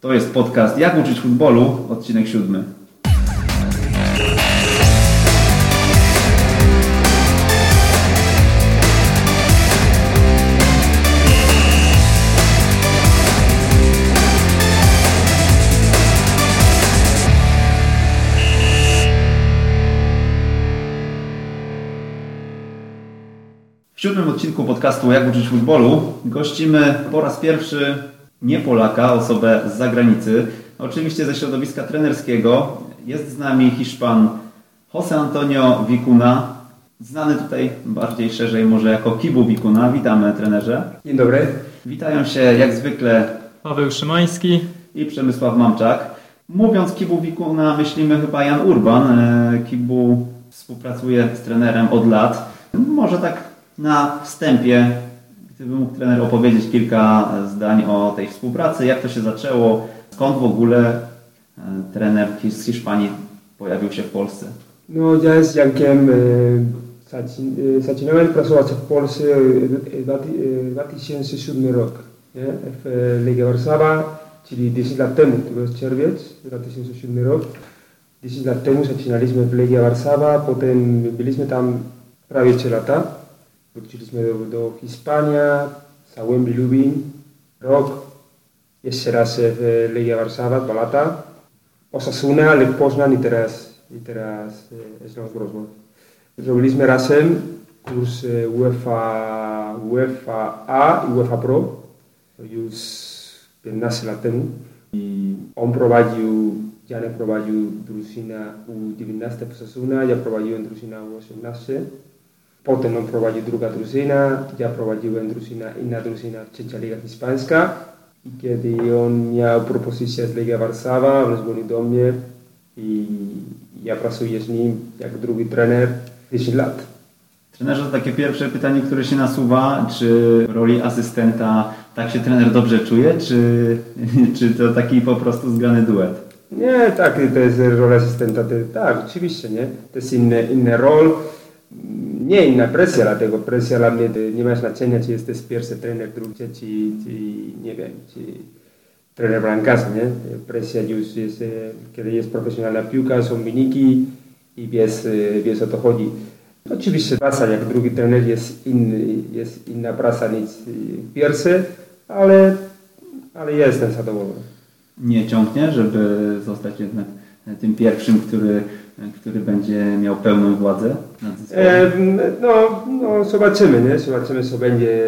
To jest podcast Jak uczyć futbolu, odcinek siódmy. W siódmym odcinku podcastu Jak uczyć futbolu gościmy po raz pierwszy nie Polaka, osobę z zagranicy, oczywiście ze środowiska trenerskiego. Jest z nami Hiszpan Jose Antonio Vicuna, znany tutaj bardziej szerzej może jako Kibu Vicuna. Witamy trenerze. Dzień dobry. Witają się jak zwykle Paweł Szymański i Przemysław Mamczak. Mówiąc Kibu Vicuna myślimy chyba Jan Urban. E, Kibu współpracuje z trenerem od lat. Może tak na wstępie, gdyby mógł trener opowiedzieć kilka zdań o tej współpracy, jak to się zaczęło, skąd w ogóle e, trener z Hiszpanii pojawił się w Polsce. No ja z Jankiem e, zaczynałem pracować w Polsce w 2007 rok nie? w Legia Warszawa, czyli 10 lat temu, to jest czerwiec 2007 rok. 10 lat temu zaczynaliśmy w Legia Warszawa, potem byliśmy tam prawie 3 lata. Wróciliśmy do, do Hiszpanii, Sałębi Lubin, rok, jeszcze raz w Legia Warszawa, dwa lata. Osasuna, Lech Poznań i teraz, i teraz Śląsk Wrocław. Zrobiliśmy razem kurs UEFA, UEFA A i UEFA Pro już 15 lat temu. I on prowadził, Janek prowadził drużynę U19 w Osasuna, ja prowadziłem drużynę U18. Potem on prowadził druga drużyna, ja prowadziłem drużynę, inna drużyna, trzecia liga hiszpańska. I kiedy on miał propozycję z Legia Warszawa, on dzwonił do mnie i ja pracuję z nim jak drugi trener 10 lat. Trenerze, to takie pierwsze pytanie, które się nasuwa, czy w roli asystenta tak się trener dobrze czuje, czy, czy to taki po prostu zgrany duet? Nie, tak, to jest rola asystenta, to, tak, oczywiście, nie? To jest inny, inny rol nie inna presja, dlatego presja dla mnie nie ma znaczenia, czy jesteś pierwszy trener, drugi, czy, czy nie wiem, czy trener brancarz, nie? Presja już jest, kiedy jest profesjonalna piłka, są wyniki i wiesz, wiesz o to chodzi. Oczywiście praca jak drugi trener jest, inny, jest inna praca niż pierwszy, ale, ale jestem zadowolony. Nie ciągnie, żeby zostać jednak tym pierwszym, który który będzie miał pełną władzę nad zespołem? no, no, zobaczymy, nie? Zobaczymy, co będzie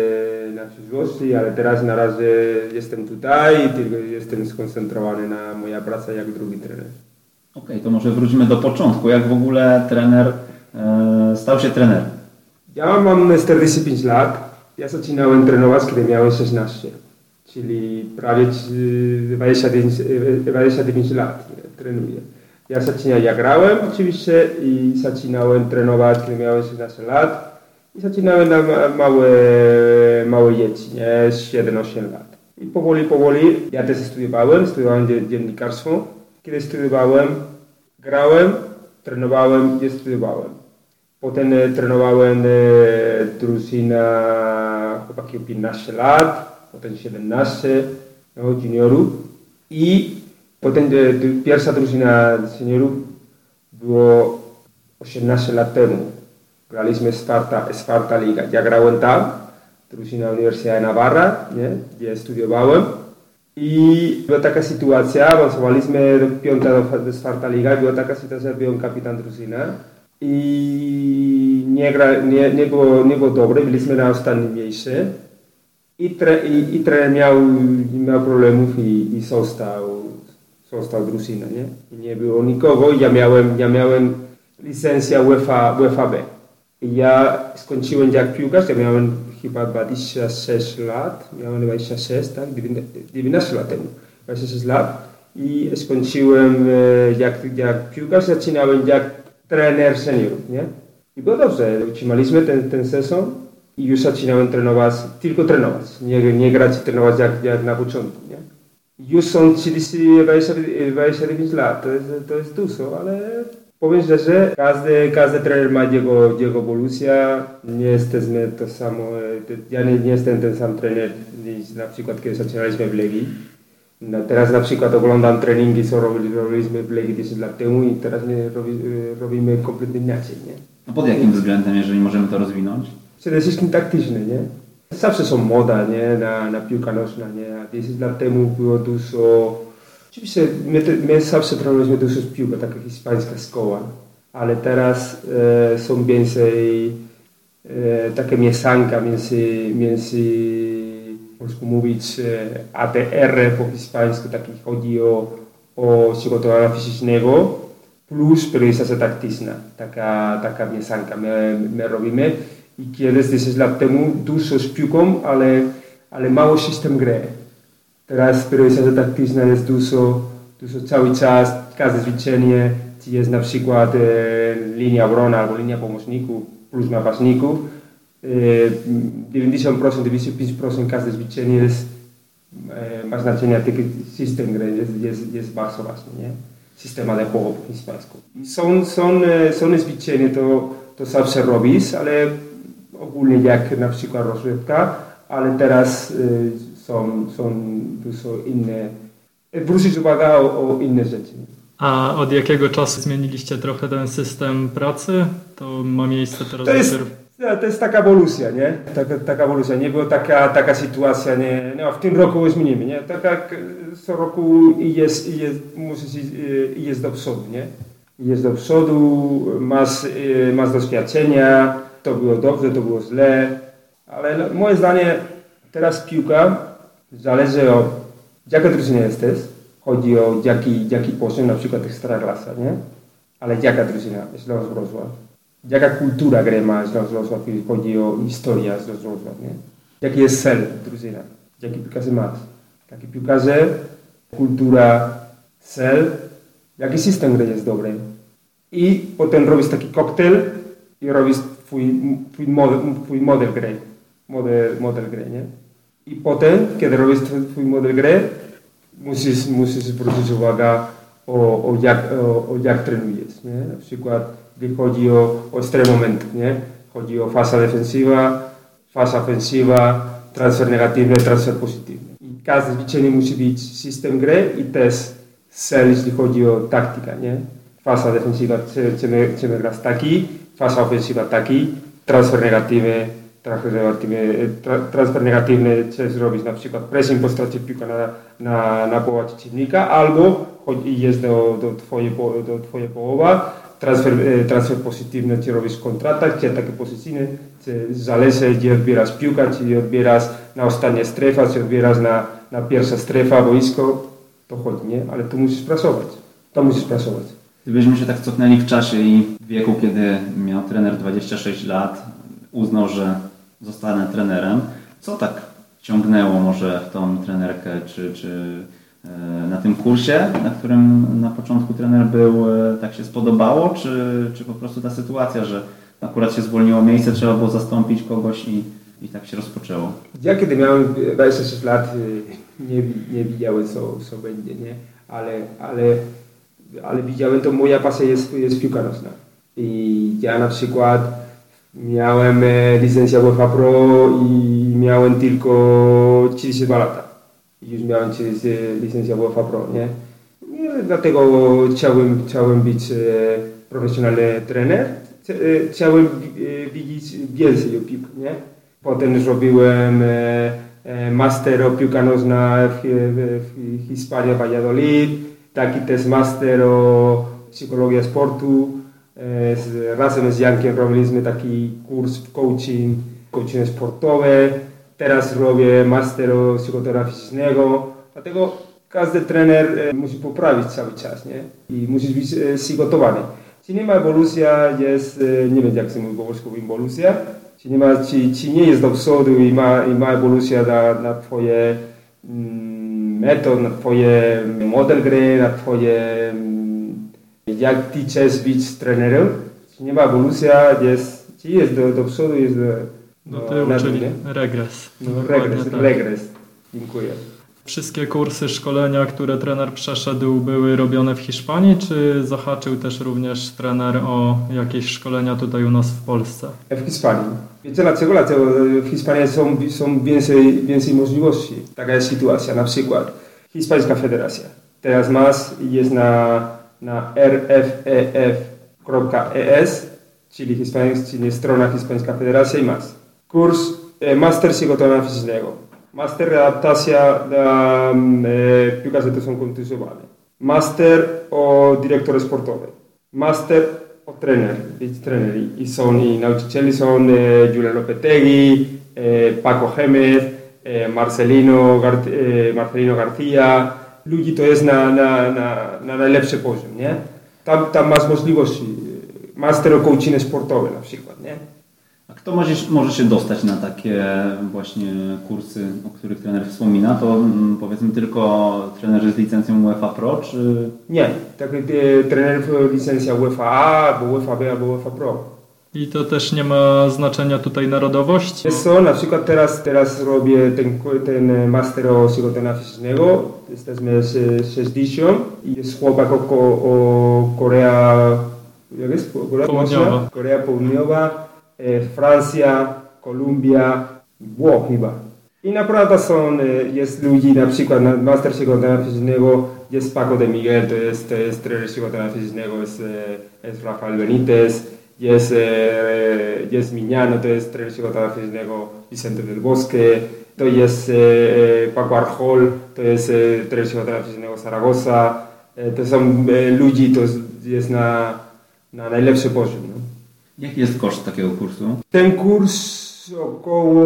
na przyszłości, ale teraz na razie jestem tutaj i tylko jestem skoncentrowany na moja praca jak drugi trener. Okej, okay, to może wróćmy do początku. Jak w ogóle trener e, stał się trenerem? Ja mam 45 lat. Ja zaczynałem trenować, kiedy miałem 16, czyli prawie 29, 29 lat trenuję. Ja zaczynałem, ja grałem oczywiście i zaczynałem trenować, kiedy miałem 16 lat i zaczynałem na małe, małe dzieci, nie, 7-8 lat. I powoli, powoli, ja też studiowałem, studiowałem dziennikarstwo. Kiedy studiowałem, grałem, trenowałem i studiowałem. Potem e, trenowałem e, drużynę chłopaki 15 lat, potem 17 no, juniorów i Potem pierwsza drużyna seniorów było 18 lat temu. Graliśmy Sparta, Sparta Liga. Ja grałem tam, drużyna Uniwersytetu Navarra, nie, gdzie studiowałem. I była taka sytuacja, awansowaliśmy do piąta do Sparta Liga, była taka sytuacja, byłem kapitan drużyny i nie, gra, nie, nie, było, nie było dobre, byliśmy na ostatnim miejscu i, tre, i, i trener miał, miał problemów i, i został został drużyna, nie? I nie było nikogo ja miałem, ja miałem licencja UEFA, UEFA B. I ja skończyłem jak piłkarz, ja miałem chyba 26 lat, miałem 26, tak? 19 lat temu, 26 lat. I skończyłem jak, jak piłkarz, zaczynałem jak trener seniorów, nie? I było dobrze, utrzymaliśmy ten, ten sezon i już zaczynałem trenować, tylko trenować, nie, nie grać i trenować jak, jak na początku, nie? Już są 30, 29 lat, to jest, to jest dużo, ale powiem szczerze, każdy, każdy trener ma jego, jego ewolucja, nie jesteśmy to samo, ja nie, nie jestem ten sam trener, na przykład kiedy zaczynaliśmy w Legii. No, teraz na przykład oglądam treningi, co robiliśmy w Legii 10 lat temu i teraz my robi, robimy kompletnie inaczej, nie? A pod jakim względem, jeżeli możemy to rozwinąć? Przede wszystkim taktyczny, nie? Zawsze są moda, nie? Na, na piłka nożna, nie? A 10 lat temu było dużo... Oczywiście my, my zawsze trenowaliśmy dużo z piłką, taka hiszpańska szkoła, ale teraz e, są więcej e, takie mieszanka między, między polsku mówić e, ATR po hiszpańsku, taki chodzi o, o przygotowania fizycznego, plus prioryzacja taktyczna, taka, taka mieszanka my, my robimy. I kiedyś 10 lat temu dużo z piłką, ale, ale mało system gry. Teraz prioryzacja taktyczna jest dużo, dużo cały czas, każde ćwiczenie, czy jest na przykład e, linia obrona albo linia pomocników plus napastników, 90%, 95% każde ćwiczenie jest, e, ma znaczenie, taki system gry jest, jest, jest bardzo ważny, nie? Sistema de juego po hiszpańsku. Są, są, e, są ćwiczenia, to, to zawsze robisz, ale ogólnie jak na przykład rozrywka, ale teraz y, są, są dużo inne, zwrócić uwagę o, o inne rzeczy. A od jakiego czasu zmieniliście trochę ten system pracy? To ma miejsce teraz to jest, to jest taka ewolucja, nie? Taka, taka ewolucja. Nie była taka, taka sytuacja, nie? No, w tym roku zmienimy, nie? Tak jak co roku jest, jest, musisz, jest do przodu, nie? Jest do przodu, masz, masz doświadczenia, to było dobrze, to było źle, ale no, moje zdanie, teraz piłka zależy od jaka drużyna jesteś, chodzi o jaki, jaki poziom, na przykład ekstraklasa, nie? Ale jaka drużyna, Śląsk Wrocław. Jaka kultura gry ma Śląsk Wrocław, jeśli chodzi o historię Śląsk Wrocław, nie? Jaki jest cel drużyna, jaki piłkarze masz. Jaki piłkarze, kultura, cel, jaki system gry jest dobry. I potem robisz taki koktajl i robisz twój, twój, model, twój model gry. Model, model gry, nie? I potem, kiedy robisz twój model gry, musisz, musisz zwrócić uwagę o, o, jak, o, o jak trenujesz, nie? Na przykład, gdy chodzi o ostre momenty, nie? Chodzi o faza defensywa, faza ofensywa, transfer negatywny, transfer pozytywny. I każde ćwiczenie musi być system gry i też cel, jeśli chodzi o taktykę, nie? Faza defensywa chcemy, chcemy grać taki, faza ofensywa taki, transfer negatywny, transfer negatywny, transfer negatywny zrobić na przykład pressing po stracie piłka na, na, na połowę przeciwnika, albo jest do, do, twojej, do twojej połowa, transfer, e, transfer pozytywny, czy robisz kontratak, czy ataki pozycyjny, czy zależy, gdzie odbierasz piłkę, czy odbierasz na ostatnia strefa, czy odbierasz na, na pierwsza strefa, boisko, to chodzi, nie? Ale tu musisz pracować. To musisz pracować. Gdybyśmy się tak cofnęli w czasie i w wieku, kiedy miał trener 26 lat, uznał, że zostanę trenerem, co tak ciągnęło może w tą trenerkę, czy, czy e, na tym kursie, na którym na początku trener był, e, tak się spodobało, czy, czy po prostu ta sytuacja, że akurat się zwolniło miejsce, trzeba było zastąpić kogoś i, i tak się rozpoczęło? Ja kiedy miałem 26 lat, e, nie, nie widziałem co, co będzie, nie? Ale, ale ale widziałem, to moja pasja jest, jest piłka nożna. I ja na przykład miałem e, licencję UEFA Pro i miałem tylko 32 lata. Już miałem licencję UEFA Pro, nie? I dlatego chciałem, chciałem być e, profesjonalny trener. E, chciałem widzieć więcej o piłkę, nie? Potem zrobiłem master o piłka nożna w, w, Valladolid taki też master o psychologii sportu. E, z, razem z Jankiem robiliśmy taki kurs w coaching, coaching sportowe. Teraz robię master psychoterapii fizycznego. Dlatego każdy trener e, musi poprawić cały czas, nie? I musi być e, przygotowany. Czy nie ma ewolucja, jest, nie wiem jak się mówi po polsku ewolucja, czy nie, ma, czy, czy nie jest do przodu i ma, i ma ewolucja na, na twoje mm, metod, na twoje model gry, na twoje jak ty chcesz być trenerem. Nie ma ewolucja, jest, ci jest do, do przodu, jest do, do tyłu, na czyli regres. No, regres, tak. regres. Dziękuję. Wszystkie kursy szkolenia, które trener przeszedł, były robione w Hiszpanii, czy zahaczył też również trener o jakieś szkolenia tutaj u nas w Polsce? W Hiszpanii. Dlaczego? Dlatego w Hiszpanii są, są więcej, więcej możliwości. Taka jest sytuacja. Na przykład hiszpańska federacja. Teraz MAS jest na, na rfef.es, czyli, hiszpańska, czyli strona hiszpańska federacja i MAS. Kurs e, Master Przygotowania Fizycznego. Master Adaptacja dla e, piłkarzy, są kontuzjowane. Master o dyrektor sportowy. Master o trener, być trener. I są i nauczyciele są e, Julian Lopetegui, e, Paco Gémez, e, Marcelino, Gar e, Marcelino García. Ludzi to jest na, na, na, na najlepszy poziom, nie? Tam, tam masz możliwości. Master o coaching sportowy na przykład, nie? A kto może, może się dostać na takie właśnie kursy, o których trener wspomina? To mm, powiedzmy tylko trenerzy z licencją UEFA Pro, czy... Nie, tak trener licencja UEFA A, albo UEFA B, albo UEFA Pro. I to też nie ma znaczenia tutaj narodowości? Jest to, na przykład teraz, teraz robię ten, ten master o przygotowania fizycznego, jesteśmy z 60 i jest chłopak o, o Korea, jak jest? Korea Południowa. Korea Południowa E, Francja, Kolumbia, Włoch chyba. I naprawdę są, e, jest ludzi, na przykład na Master Przygotowania Fizycznego jest Paco de Miguel, to jest, to jest trener fizycznego, jest, jest Rafael Benitez, jest, jest Mignano, to jest trener fizycznego Vicente del Bosque, to jest Paco Arjol, to jest trener fizycznego Zaragoza, to są ludzi, to jest na, na najlepszy poziom. Jaki jest koszt takiego kursu? Ten kurs około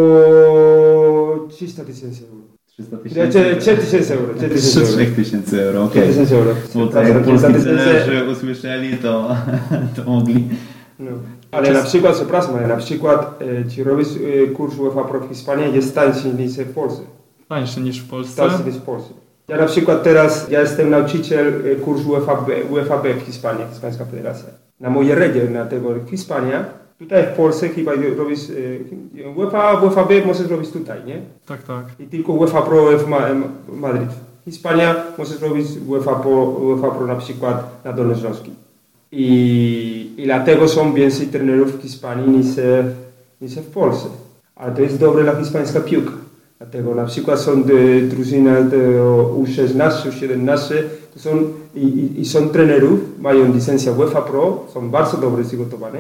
300 tysięcy euro. 300 tysięcy euro. 3 tysięcy euro. 3 tysięcy euro, okej. Okay. tysięcy euro. Bo tak jak polscy trenerzy usłyszeli, to, to mogli... No. Ale na przykład, przepraszam, ale na przykład e, ci robisz e, kurs UEFA Pro w Hiszpanii jest tańszy niż w Polsce. Tańszy niż w Polsce? Tańszy niż w Polsce. Ja na przykład teraz, ja jestem nauczyciel e, kursu UEFA UEFA B w Hiszpanii, Hiszpańska Federacja na moje regie na tego Hiszpania. Tutaj w Polsce chyba robisz UEFA, UEFA B możesz robić tutaj, nie? Tak, tak. I tylko UEFA Pro w Madryt. Hiszpania możesz robić UEFA Pro, UEFA Pro na przykład na Dolnośląskim. I, I dlatego są więcej trenerów w Hiszpanii niż, niż w Polsce. Ale to jest dobre dla hiszpańska piłka. Dlatego na przykład są drużyny U16, U17, to są, i, i, są trenerów, mają licencję UEFA Pro, są bardzo dobrze przygotowane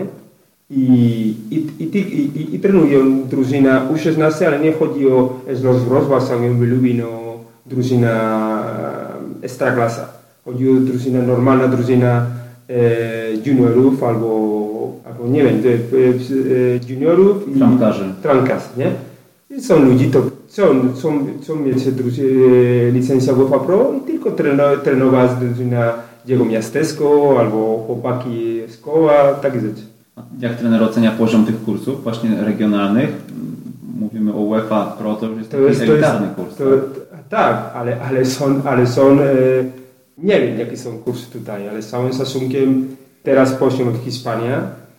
i, i, i, i, i trenują drużyna U16, ale nie chodzi o Schloss Wrocław, Sangion Lubin, o drużyna Ekstraklasa. Chodzi o drużyna, normalna drużyna e, juniorów albo, albo nie wiem, e, juniorów i tramkarzy. Tramkarzy, nie? I są ludzie, to są, są, są mieć licencja UEFA Pro i tylko trenować na jego miasteczko albo chłopaki z koła, takie rzeczy. Jak trener ocenia poziom tych kursów właśnie regionalnych? Mówimy o UEFA Pro, to już jest to jest, elitarny kurs. To, tak, ale, ale są, ale są e, nie wiem jakie są kursy tutaj, ale z całym szacunkiem teraz poziom w Hiszpanii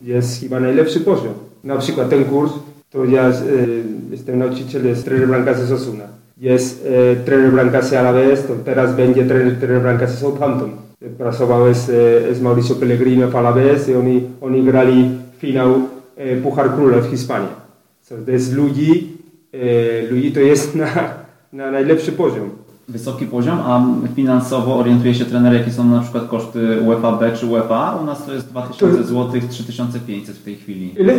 jest chyba najlepszy poziom. Na przykład ten kurs to ja y, jestem nauczycielem, jest trener Blancasy z Osuna. Jest y, trener Blancasy Alaves, to teraz będzie trener, trener Blancasy Southampton. Pracował z, z Mauricio Pellegrino w Alaves i oni, oni grali finał y, Puchar Króla w Hiszpanii. So, to jest ludzi, ludzi to jest na, na najlepszy poziom. Wysoki poziom, a finansowo orientuje się trener, jakie są na przykład koszty UEFA B czy UEFA? U nas to jest 2000 zł, 3500 w tej chwili. Ile?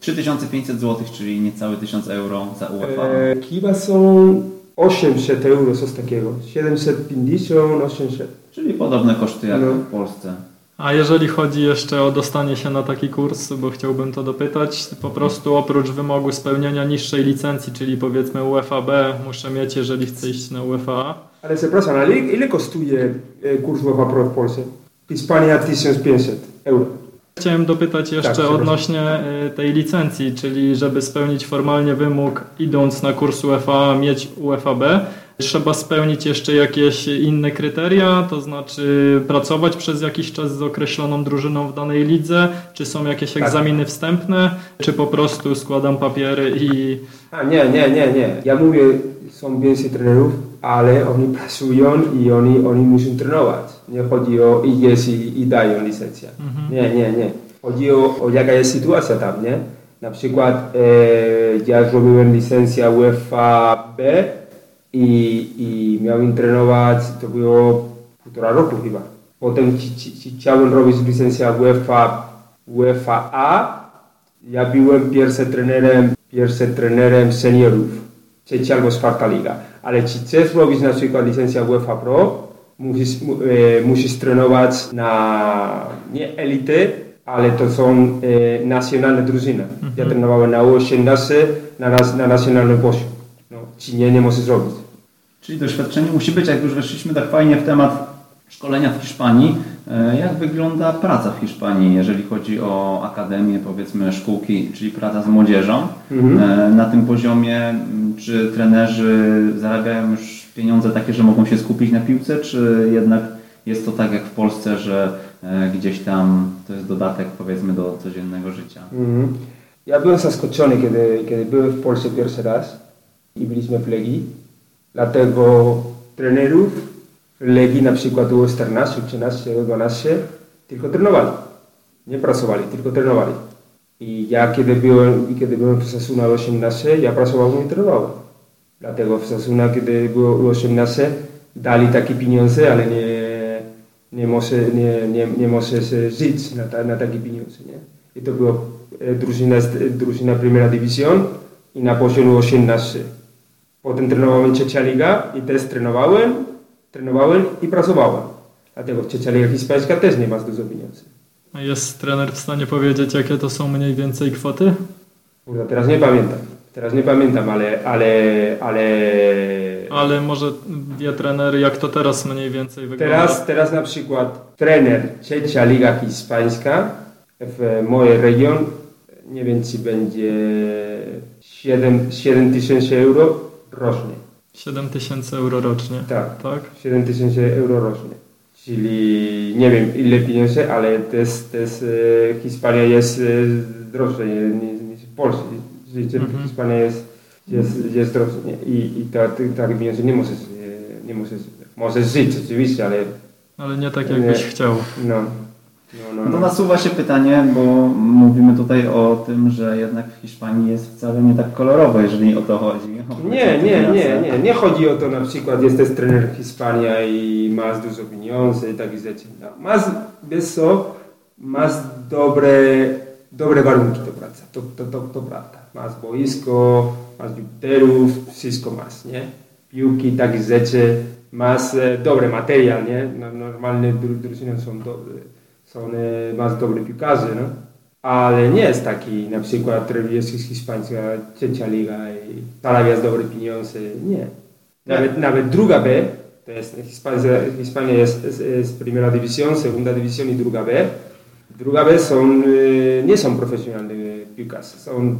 3500 zł, czyli niecałe 1000 euro za UEFA. E, chyba są 800 euro, coś takiego. 750, 800. Czyli podobne koszty jak no. w Polsce. A jeżeli chodzi jeszcze o dostanie się na taki kurs, bo chciałbym to dopytać, po prostu oprócz wymogu spełnienia niższej licencji, czyli powiedzmy UEFA B, muszę mieć, jeżeli chcę iść na UEFA. Ale przepraszam, ale ile kosztuje e, kurs UEFA Pro w Polsce? Hiszpania 1500 euro. Chciałem dopytać jeszcze tak, odnośnie y, tej licencji, czyli żeby spełnić formalnie wymóg idąc na kurs UEFA, mieć UEFA B, trzeba spełnić jeszcze jakieś inne kryteria, to znaczy pracować przez jakiś czas z określoną drużyną w danej lidze, czy są jakieś tak. egzaminy wstępne, czy po prostu składam papiery i... A nie, nie, nie, nie. Ja mówię, są więcej trenerów, ale oni pracują i oni, oni muszą trenować. Nie chodzi o idziesz i, i dają licencję. Mhm. Nie, nie, nie. Chodzi o, o jaka jest sytuacja tam, nie? Na przykład e, ja zrobiłem licencję UEFA B i, i miałem trenować, to było półtora roku chyba. Potem ci, ci, ci chciałem robić licencję UEFA, UEFA A. Ja byłem pierwszym trenerem, pierwszym trenerem seniorów, trzecia albo czwarta liga. Ale ci chcesz robić na przykład licencję UEFA Pro, musisz, mu, e, musisz trenować na nie elity, ale to są e, nacjonalne drużyny. Ja trenowałem na U18, na, nas, na nacjonalnym poziomie. No, ci nie, nie możesz zrobić. Czyli doświadczenie musi być, jak już weszliśmy tak fajnie w temat szkolenia w Hiszpanii. E, Jak wygląda praca w Hiszpanii, jeżeli chodzi o akademię, powiedzmy szkółki, czyli praca z młodzieżą? E, Na tym poziomie, czy trenerzy zarabiają już pieniądze takie, że mogą się skupić na piłce, czy jednak jest to tak jak w Polsce, że e, gdzieś tam to jest dodatek powiedzmy do codziennego życia? Mhm. Ja byłem zaskoczony, kiedy, kiedy byłem w Polsce pierwszy raz i byliśmy w Legii. Dlatego trenerów w Legii na przykład było 14, 13, 12, tylko trenowali. Nie pracowali, tylko trenowali. I ja kiedy byłem, kiedy byłem w Sasuna 18, ja pracowałem i trenowałem. Dlatego w Sasuna, kiedy było 18, dali takie pieniądze, ale nie, nie, może, nie, nie, nie możesz żyć na, ta, na takie pieniądze. Nie? I to była e, drużyna, drużyna Primera División i na poziomie 18. Potem trenowałem trzecia liga i też trenowałem, trenowałem i pracowałem. Dlatego trzecia liga hiszpańska też nie ma dużo pieniędzy. A Jest trener w stanie powiedzieć, jakie to są mniej więcej kwoty? Kurde, teraz nie pamiętam. Teraz nie pamiętam, ale, ale, ale... Ale może wie trener, jak to teraz mniej więcej wygląda? Teraz, teraz na przykład trener trzecia liga hiszpańska w mojej region, nie wiem czy będzie 7, 7 tysięcy euro rocznie. 7 tysięcy euro rocznie. Tak. Tak? 7 tysięcy euro rocznie. Czyli nie wiem ile pieniędzy, ale też, też e, Hiszpania jest e, droższa niż, niż Polska. Życie Mhm. Hiszpania jest, jest, jest droższa. Nie? I, i tak ta, pieniądze nie możesz, nie możesz, możesz żyć oczywiście, ale Ale nie tak, jakbyś Nie. chciał. no. No, no, No to no. nasuwa się pytanie, bo mówimy tutaj o tym, że jednak w Hiszpanii jest wcale nie tak kolorowo, jeżeli o to chodzi. O Nie, nie, nie, nie. Nie chodzi o to na przykład, jesteś trener Hiszpania i masz dużo pieniędzy i takie rzeczy. No, masz, wiesz co, masz dobre, dobre warunki do pracy. To, to, to, to prawda. Masz boisko, masz juterów, wszystko masz, nie? Piłki, takie rzeczy. Masz e, dobry materiał, nie? No, normalne dru- drużyny są dobre. Są, e, masz dobre piłkarze, no? Ale nie jest taki, na przykład jest hiszpańska trzecia liga i zarabiasz dobre pieniądze. Nie. Nawet, nawet druga B, to jest Hiszpania, Hiszpania jest, jest, jest Primera División, Segunda División i druga B. Druga B są, e, nie są profesjonalne piłkarze. Są,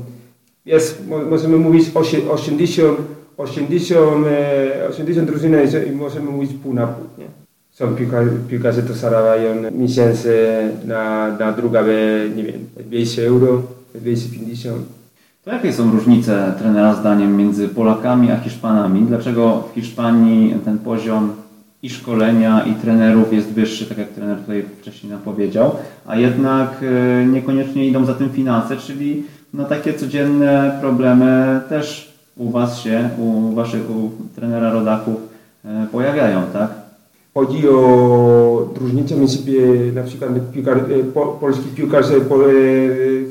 jest, mo- możemy mówić osie- 80, 80, e, 80 drużyn i możemy mówić pół na pół. Nie? Są piłkarze, piłkarze to zarabiają miesięcznie na, na druga B, nie wiem, 200 euro, 250. To jakie są różnice trenera zdaniem między Polakami a Hiszpanami? Dlaczego w Hiszpanii ten poziom i szkolenia i trenerów jest wyższy, tak jak trener tutaj wcześniej nam powiedział, a jednak e, niekoniecznie idą za tym finanse, czyli no takie codzienne problemy też u Was się, u Waszych, u trenera rodaków e, pojawiają, tak? Chodzi o różnicę między na przykład piłkar, e, po, polski piłkarz, e, po,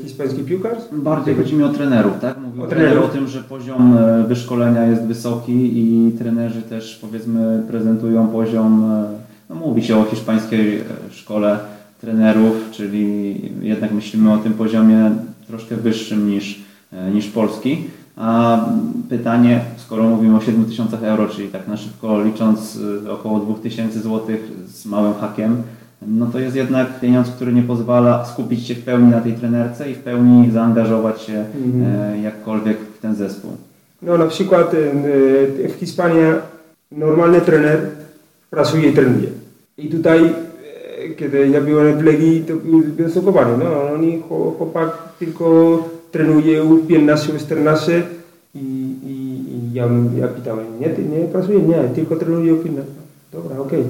hiszpański piłkarz? Bardziej chodzi mi o trenerów, tak? Mówił O trener trenerów. o tym, że poziom wyszkolenia jest wysoki i trenerzy też powiedzmy prezentują poziom, no mówi się o hiszpańskiej szkole trenerów, czyli jednak myślimy o tym poziomie troszkę wyższym niż, e, niż polski. A pytanie, skoro mówimy o 7 tysiącach euro, czyli tak na szybko licząc e, około 2000 zł z małym hakiem, no to jest jednak pieniądz, który nie pozwala skupić się w pełni na tej trenerce i w pełni zaangażować się Mhm. e, jakkolwiek w ten zespół. No na przykład w Hiszpanii normalny trener pracuje i trenuje. I tutaj, kiedy ja byłem w Legii, to byłem. No, oni, chło- chłopak tylko trenuje u 15, 14 i, i, i ja, ja pytałem, nie, ty nie pracuje? Nie, tylko trenuje u 15. Dobra, okej.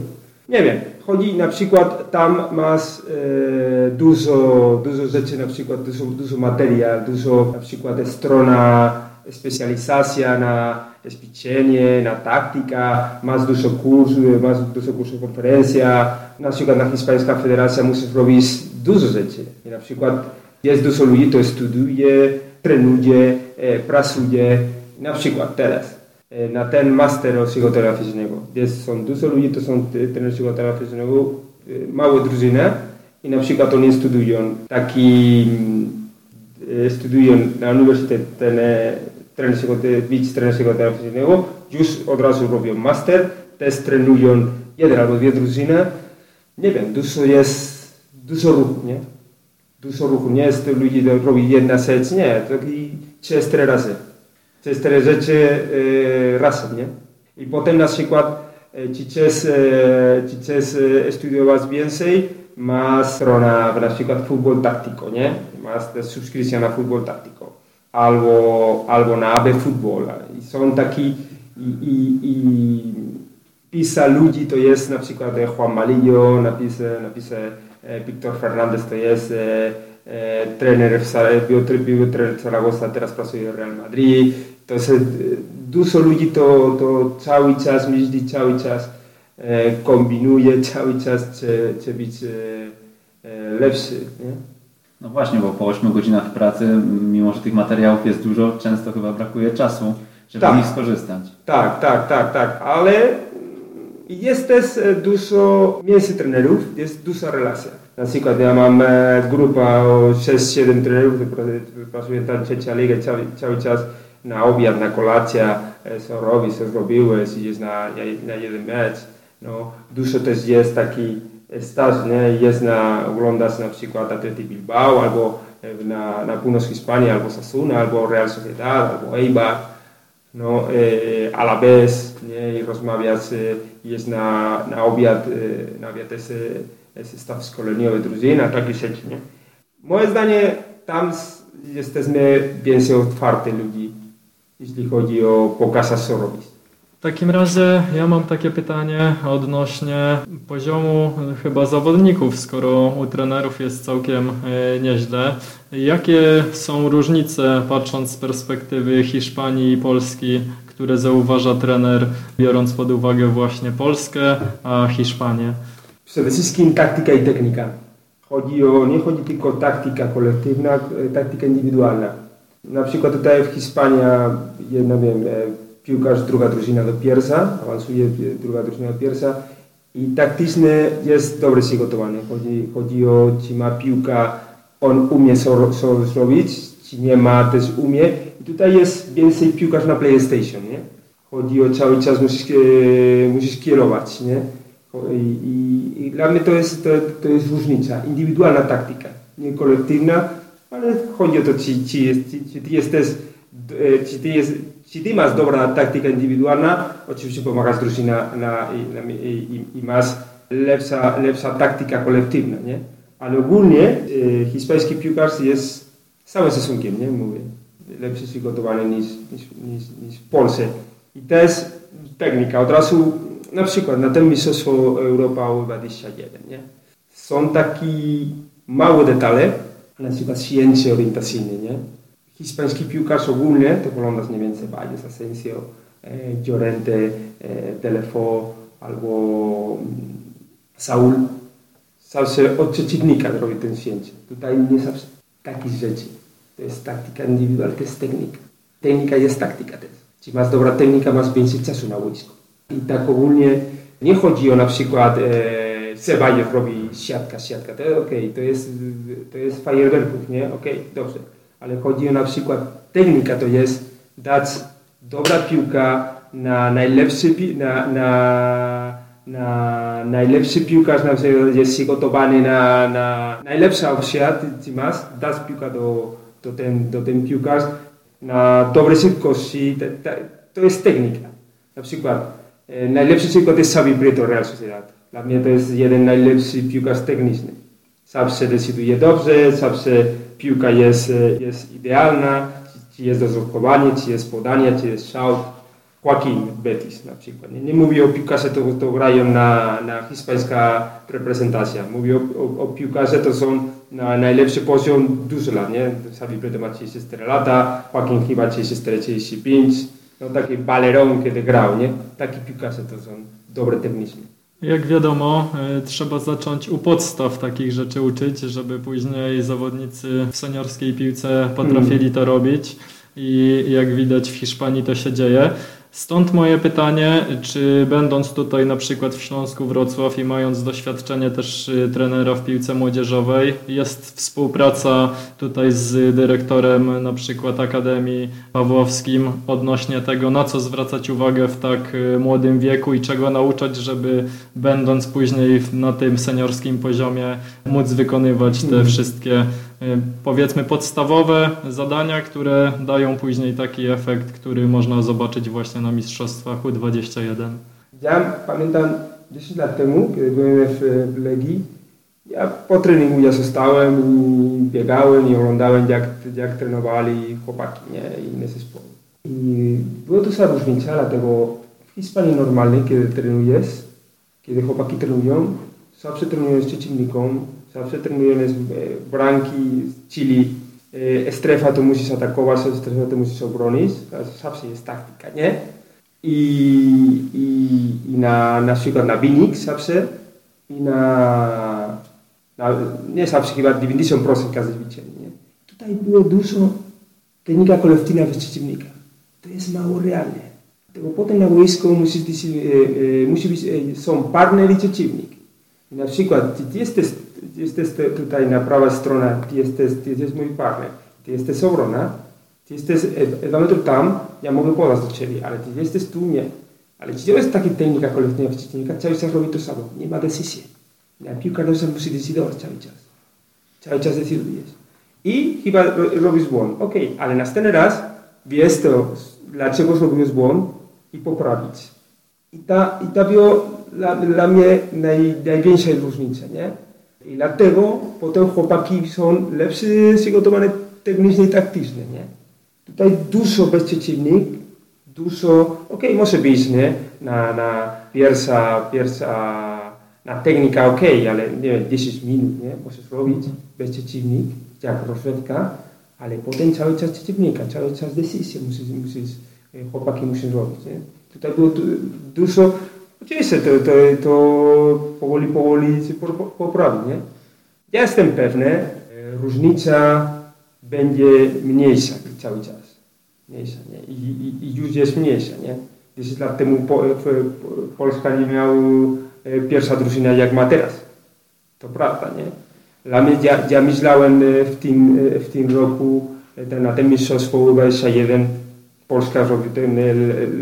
Nie wiem, chodzi na przykład, tam masz e, dużo, dużo rzeczy, na przykład dużo, dużo materiał, dużo na przykład strona specjalizacja na ćwiczenie, na taktyka, masz dużo kursów, masz dużo kursów konferencja. Na przykład na Hiszpańska Federacja musisz robić dużo rzeczy. I na przykład jest dużo ludzi, to studiuje, trenuje, e, pracuje. Na przykład teraz e, na ten master psychoterapeutycznego. Jest, są dużo ludzi, to są trenerzy psychoterapeutycznego, e, małe drużyny i na przykład oni studiują taki studiują na uniwersytet ten trener być trener psychoterapeutycznego, już od razu robią master, też trenują jeden albo dwie drużyny. Nie wiem, dużo jest, dużo ruchu, nie? Dużo ruchu, nie jest ludzi, to robi jedna rzecz, nie, to i cztery razy. Cztery rzeczy e, razem, nie? I potem na przykład, ci chcesz, ci chcesz studiować więcej, ma strona na przykład Futbol Táctico, nie? Masz subskrypcja na Futbol Táctico albo, albo na AB Futbol. I są taki i, i, i pisa ludzi to jest na przykład Juan Malillo, napisy, napisy Victor Fernandez to jest e, e, trener, był, trener Zaragoza, teraz pracuje w Real Madrid. To jest dużo ludzi to, to cały czas myśli, cały czas e, kombinuje, cały czas chce, być e, e, lepszy. Nie? No właśnie, bo po 8 godzinach pracy, mimo że tych materiałów jest dużo, często chyba brakuje czasu, żeby tak. z nich skorzystać. Tak, tak, tak, tak, ale jest też dużo między trenerów, jest duża relacja. Na przykład ja mam grupę o 6-7 trenerów, pracują tam trzecia liga cały, cały czas na obiad, na kolację, co robi, co zrobiłeś, idziesz na, na jeden mecz. No, dużo też jest taki staż, nie? Jest na, oglądasz na przykład Atleti Bilbao, albo na, na północ Hiszpanii, albo Sasuna, albo Real Sociedad, albo Eibar, no, e, Alaves, nie? I e, jest na, na obiad, e, na obiad jest, jest staw szkoleniowy drużyna, takie rzeczy, nie? Moje zdanie, tam jesteśmy więcej otwarty ludzi, jeśli chodzi o pokazać, co robić. Takim razie ja mam takie pytanie odnośnie poziomu chyba zawodników, skoro u trenerów jest całkiem e, nieźle. Jakie są różnice, patrząc z perspektywy Hiszpanii i Polski, które zauważa trener, biorąc pod uwagę właśnie Polskę, a Hiszpanię? Przede wszystkim taktyka i technika. Chodzi o, nie chodzi tylko o taktyka kolektywna, e, taktyka indywidualna. Na przykład tutaj w Hiszpanii, jedna wiem, e, piłkarz, druga drużyna do pierwsza, awansuje druga drużyna do pierwsza i taktyczny jest dobrze przygotowany. Chodzi, chodzi o, czy ma piłka, on umie co, co zrobić, czy nie ma, też umie. I tutaj jest więcej piłkarz na PlayStation, nie? Chodzi o cały czas musisz, e, musisz kierować, nie? I, i, I, dla mnie to jest, to, to jest różnica. Indywidualna taktyka, nie kolektywna, ale chodzi o to, czy, czy, czy, czy ty jesteś, e, czy ty jest, ty masz dobra taktyka indywidualna, oczywiście pomagasz drużynie na, na, i, i, i masz lepsza, lepsza taktyka kolektywna, nie? Ale ogólnie e, hiszpański piłkarz jest całym stosunkiem, nie? Mówię, lepszy przygotowany niż, niż, niż, niż w Polsce. I to jest technika. Od razu, na przykład na tym Mistrzostwo Europa 21, nie? Są takie małe detale, na przykład cięcie orientacyjne, nie? Hiszpański piłkarz ogólnie, to oglądasz mniej więcej Valles, Asensio, e, Llorente, e, Telefo albo mm, Saul. Zawsze od przeciwnika robi ten cięcie. Tutaj nie zawsze takich rzeczy. To jest taktyka indywidualna, to jest technika. Technika jest taktyka też. Jeśli masz dobra technika, masz więcej czasu na boisku. I tak ogólnie nie chodzi o na przykład e, Ceballos robi siatka, siatka. To okay. to jest, to jest fajerwerków, nie? Okej, okay, dobrze ale chodzi o na przykład technika, to jest dać dobra piłka na najlepszy, na, na, na najlepszy piłkarz, na przykład jest przygotowany na, na najlepsza opcja, ty, masz, dać piłkę do, do, ten, do ten piłkarz na dobre szybkości, to, to jest technika. Na przykład e, najlepszy przykład jest Xavi Brito Real Sociedad. Dla mnie to jest jeden najlepszy piłkarz techniczny. Zawsze decyduje dobrze, zawsze piłka jest, jest idealna, czy jest dozokowanie, czy jest podanie, czy jest strzał. Joaquin Betis na przykład. Nie, nie mówię o piłkarze, to, to grają na, na hiszpańska reprezentacja. Mówię o, o, o piłkarze, to są na najlepszy poziom dużo lat, nie? Xavi Preto ma 34 lata, Joaquin chyba 34-35. No taki balerą, kiedy grał, nie? Takie piłkarze to są dobre technicznie. Jak wiadomo, y, trzeba zacząć u podstaw takich rzeczy uczyć, żeby później zawodnicy w seniorskiej piłce potrafili to robić. I jak widać w Hiszpanii to się dzieje. Stąd moje pytanie, czy będąc tutaj na przykład w Śląsku Wrocław i mając doświadczenie też y, trenera w piłce młodzieżowej, jest współpraca tutaj z dyrektorem na przykład Akademii Pawłowskim odnośnie tego, na co zwracać uwagę w tak y, młodym wieku i czego nauczać, żeby będąc później na tym seniorskim poziomie móc wykonywać te mhm. wszystkie powiedzmy podstawowe zadania, które dają później taki efekt, który można zobaczyć właśnie na Mistrzostwach U21. Ja pamiętam 10 lat temu, kiedy byłem w Legii, ja po treningu ja zostałem i biegałem i oglądałem jak, jak trenowali chłopaki nie? inne zespoły. I była duża różnica, dlatego w Hiszpanii normalnej, kiedy trenujesz, kiedy chłopaki trenują, zawsze trenują z przeciwnikiem, Zawsze trenujemy z branki, czyli strefa to musisz atakować, strefa to musisz obronić. Zawsze jest taktyka, nie? I, i, i na, na przykład na wynik zawsze i na, na nie zawsze, chyba 90% każdy zwycięży, nie? Tutaj było dużo technika kolektywna bez przeciwnika. To jest mało realne. Tego potem na boisku musi być, e, e, musi być e, są partner i przeciwnik. I na przykład, ty jesteś jesteś tutaj na prawa strona, ty jesteś, ty jesteś mój partner, ty jesteś obrona, ty jesteś dwa metry tam, ja mogę podać do ciebie, ale ty jesteś tu, nie. Ale jeśli jest taka technika kolektywna przeciwnika, cały czas robi to samo, nie ma decyzji. Na piłka nożna musi decydować cały czas. Cały czas decydujesz. I chyba robisz błąd. Ok, ale następny raz wiesz to, dlaczego zrobiłeś błąd i poprawić. I ta, i ta była dla, dla mnie naj, największa różnica, nie? I dlatego potem chłopaki są lepsze przygotowane technicznie i taktycznie, nie? Tutaj dużo bez dużo, okej, okay, może być, nie? Na, na pierwsza, pierwsza, na technika okej, okay, ale nie wiem, 10 minut, nie? Możesz robić bez jak rozrywka, ale potem cały czas przeciwnika, cały czas decyzję musisz, musisz, chłopaki muszą robić, nie? Tutaj było dużo, Oczywiście to, to, to powoli, powoli się poprawi, nie? Ja jestem pewny, e, różnica będzie mniejsza cały czas. Mniejsza, nie? I, i, i już jest mniejsza, nie? 10 lat temu po, Polska nie miała e, pierwsza drużyna jak ma teraz. To prawda, nie? Dla mnie, ja, ja myślałem e, w tym, w tym roku na tym mistrzostwo 21 Polska ten,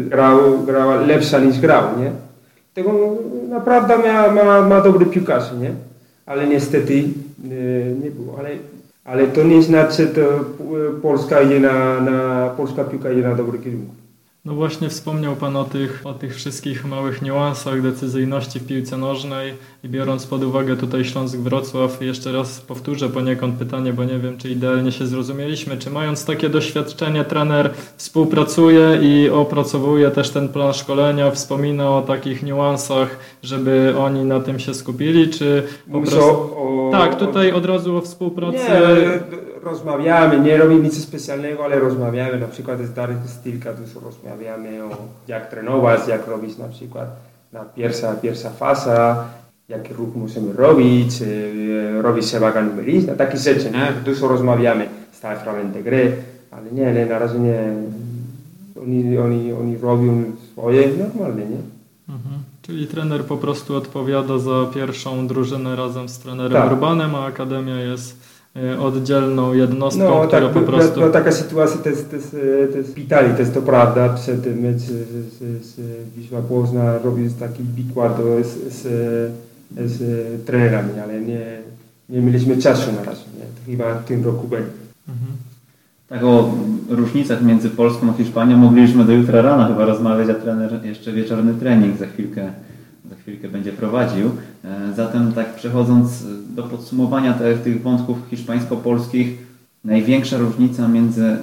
grał, grała lepsza niż grał, nie? Tego naprawdę ma, ma, ma dobry piłkarz, nie? Ale niestety nie, nie było. Ale, ale to nie znaczy, że Polska idzie na, na, polska piłka idzie na dobry kierunku. No właśnie wspomniał Pan o tych, o tych wszystkich małych niuansach decyzyjności w piłce nożnej i biorąc pod uwagę tutaj Śląsk-Wrocław, jeszcze raz powtórzę poniekąd pytanie, bo nie wiem, czy idealnie się zrozumieliśmy, czy mając takie doświadczenie trener współpracuje i opracowuje też ten plan szkolenia, wspomina o takich niuansach, żeby oni na tym się skupili, czy po prostu... O, tak, tutaj od razu o współpracy... Nie, rozmawiamy, nie robimy nic specjalnego, ale rozmawiamy, na przykład z Darek Stilka dużo rozmawiamy o jak trenować, jak robić na przykład na pierwsza, pierwsza faza, jaki ruch musimy robić, robić się waga numeryczna, takie rzeczy, nie? Dużo rozmawiamy, stałe fragmenty gry, ale nie, nie, na razie nie, oni, oni, oni robią swoje normalnie, nie? Mhm. Czyli trener po prostu odpowiada za pierwszą drużynę razem z trenerem tak. Urbanem, a Akademia jest oddzielną jednostką, no, która tak, po prostu... No, taka sytuacja to jest, to jest, to jest Pitali, to jest to prawda, przed tym z, z, z Wisła Płozna robił taki wykład z, z, z trenerami, ale nie, nie mieliśmy czasu na razie, nie? To chyba w tym roku będzie. Mhm. Tak o różnicach między Polską a Hiszpanią mogliśmy do jutra rana chyba rozmawiać, a trener jeszcze wieczorny trening za chwilkę chwilkę będzie prowadził. E, zatem tak przechodząc do podsumowania tych, wątków hiszpańsko-polskich, największa różnica między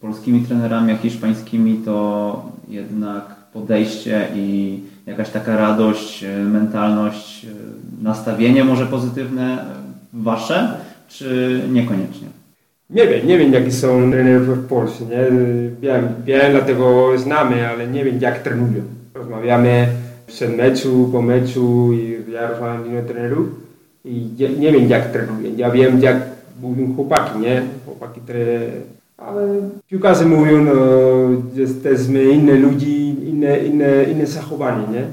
polskimi trenerami a hiszpańskimi to jednak podejście i jakaś taka radość, mentalność, nastawienie może pozytywne wasze, czy niekoniecznie? Nie wiem, nie wiem jakie są trenerzy w Polsce. Nie? Wiem, wiem, dlatego znamy, ale nie wiem jak trenują. Rozmawiamy przed meczu, po meczu i ja rozmawiam z innym trenerów i nie, nie wiem jak trenują. Ja wiem jak mówią chłopaki, nie? Chłopaki trenują. Ale piłkarze mówią, no, jesteśmy inne ludzi, inne, inne, inne zachowanie, nie?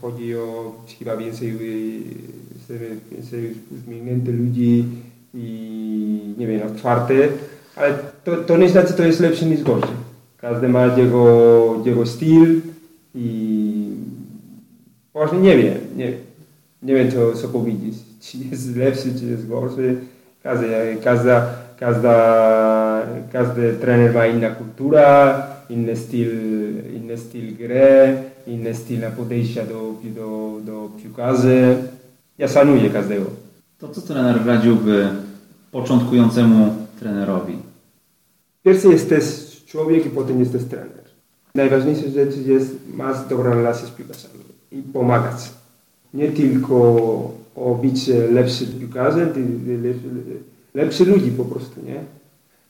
Chodzi o chyba więcej, więcej uśmiechnięte ludzi, i nie wiem, czwarty, ale to, to nie znaczy, że to jest lepszy niż gorszy. Każdy ma jego, jego styl i właśnie nie wiem, nie, nie wiem co, co powiedzieć, czy jest lepszy, czy jest gorszy. Każdy, każda, każda, każdy trener ma inna kultura, inny styl, inny styl gry, inny styl podejścia do, do, do piłkarzy. Ja szanuję każdego. To co trener radziłby początkującemu trenerowi? Pierwszy jest też człowiek i potem jest też trener. Najważniejsza rzecz jest mieć dobrą relację z piłkarzami i pomagać. Nie tylko o być lepszy piłkarzem, lepszy, lepszy ludzi po prostu, nie?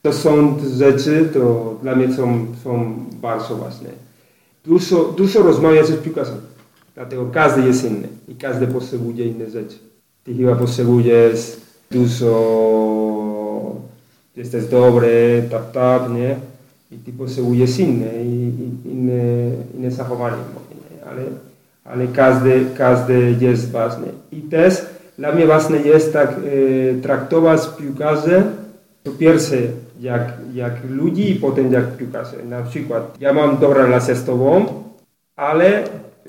To są rzeczy, to dla mnie są, są bardzo ważne. Dużo, dużo rozmawiać z piłkarzem, dlatego każdy jest inny i każdy potrzebuje inne rzeczy. Ty chyba potrzebujesz dużo, jesteś dobry, tap tap, nie? I ty potrzebujesz inne, inne, inne zachowanie, ale, ale każdy, każdy jest ważny. I też dla mnie ważne jest tak e, traktować piłkarzy po pierwsze jak, jak ludzi i potem jak piłkarzy. Na przykład ja mam dobrą relację z tobą, ale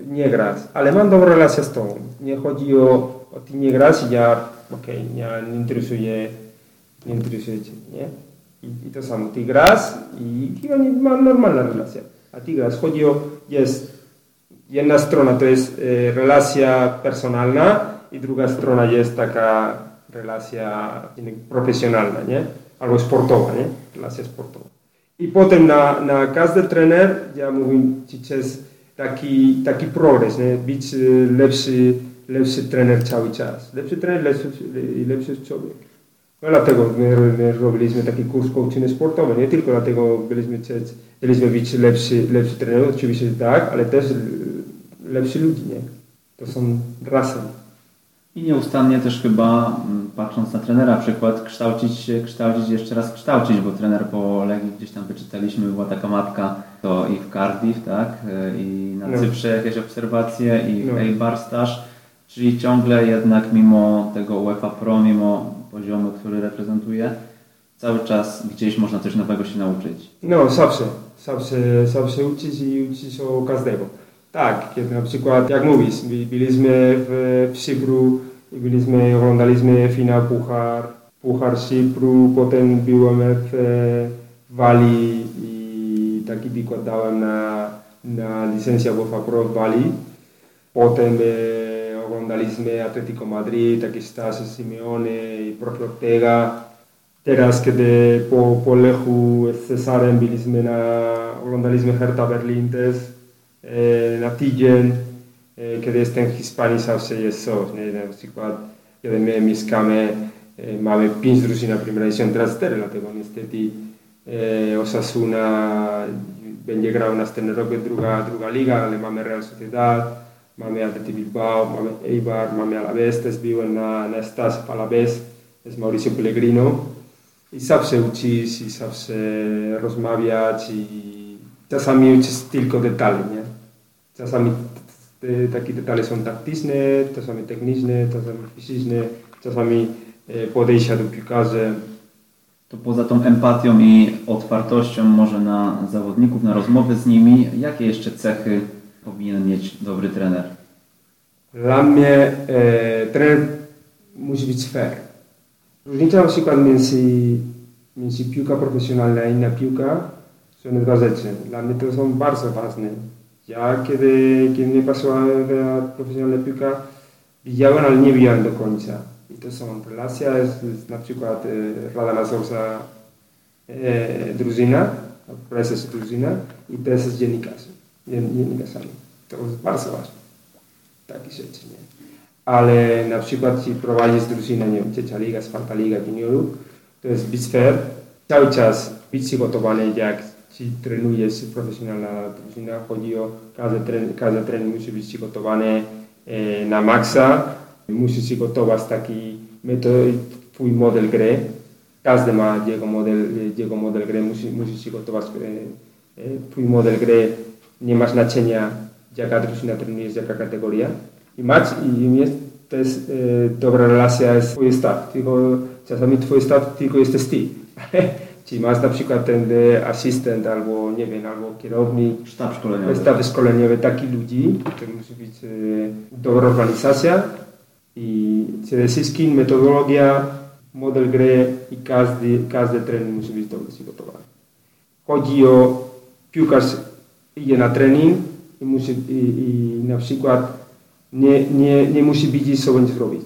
nie grasz, ale mam dobrą relację z tobą. Nie chodzi o, o ty nie grasz, ja okay, nie, nie interesuje, nie interesuje cię, nie? I, I, to samo, ty grasz i chyba nie ma normalna relacja, a ty grasz. Chodzi o, jest jedna strona to jest e, relacja personalna i druga strona jest taka relacja profesjonalna, nie? Albo sportowa, nie? Relacja sportowa. I potem na, na każdy trener, ja mówię ci, taki, taki progres, nie? Być e, lepszy lepszy trener cały czas. Lepszy trener, lepszy, lepszy człowiek. No dlatego my, my robiliśmy taki kurs coaching sportowy, nie tylko dlatego byliśmy, chcieliśmy być lepszy, lepszy trener, oczywiście tak, ale też lepsi ludzi, nie? To są razem. I nieustannie też chyba, patrząc na trenera przykład, kształcić się, kształcić, jeszcze raz kształcić, bo trener po Legii gdzieś tam wyczytaliśmy, była taka matka, to i w Cardiff, tak, i na no. Cyprze jakieś obserwacje, i w no. Eibar staż Czyli ciągle jednak mimo tego UEFA Pro, mimo poziomu, który reprezentuje, cały czas gdzieś można coś nowego się nauczyć. No, zawsze. Zawsze, zawsze uczyć i uczyć o każdego. Tak, kiedy na przykład, jak mówisz, byliśmy w, w Cypru i byliśmy, oglądaliśmy finał Puchar, Puchar Cypru, potem byłem w, w Walii i taki wykład dałem na, na licencja UEFA Pro w Walii. Potem e, oglądaliśmy Atletico Madrid, taki Stas Simeone i prof. Ortega. Teraz, kiedy po, po Lechu z Cesarem byliśmy na, oglądaliśmy Hertha Berlin też e, na tydzień. E, kiedy jestem w Hiszpanii zawsze jest coś, nie? na przykład kiedy my mieszkamy, e, mamy pięć drużyn na Primera División, teraz cztery, dlatego niestety Osasuna będzie grał następny rok druga, druga liga, ale mamy Real Sociedad, mamy Atleti Bilbao, mamy Eibar, mamy Alavés, też byłem na, na staż w Alavés z Mauricio Pellegrino i zawsze uczyć i zawsze rozmawiać i czasami uczyć tylko detali, nie? Czasami te, takie detale są taktyczne, czasami techniczne, czasami fizyczne, czasami e, podejścia do piłkarzy. To poza tą empatią i otwartością może na zawodników, na rozmowy z nimi, jakie jeszcze cechy powinien mieć dobry trener? Dla mnie e, trener musi być fair. Różnica na przykład między, między piłka profesjonalna a inna piłka są dwa rzeczy. Dla mnie to są bardzo ważne. Ja kiedy, kiedy mnie pasowała profesjonalna piłka, widziałem, ale nie widziałem do końca. I to są relacja z, na przykład e, Rada Nadzorca e, drużyna, prezes drużyna i nie, nie kasami. To jest bardzo ważne. Takie rzeczy, nie? Ale na przykład jeśli prowadzisz drużynę, nie wiem, trzecia liga, czwarta liga juniorów, to jest być fair, cały czas być przygotowany, jak ci trenujesz profesjonalna drużyna, chodzi o każdy, tren, każdy trening musi być przygotowany e, na maksa, musisz przygotować taki metod, twój model gry, każdy ma jego model, jego model gry, musi, musisz przygotować e, e, twój model gry, nie ma znaczenia jaka drużyna trenujesz, jaka kategoria. I mać i jest to jest e, dobra relacja z staw, tylko czasami twój staw tylko jesteś ty. Czyli masz na przykład ten e, asystent albo nie wiem, albo kierownik, Sztab szkoleniowy. sztab szkoleniowy takich ludzi, to musi być e, dobra organizacja i przede wszystkim metodologia, model gry i każdy, każdy trening musi być dobrze przygotowany. Chodzi o piłkarz idzie na trening i, musi, i, i na przykład nie, nie, nie musi wiedzieć, co będzie robić.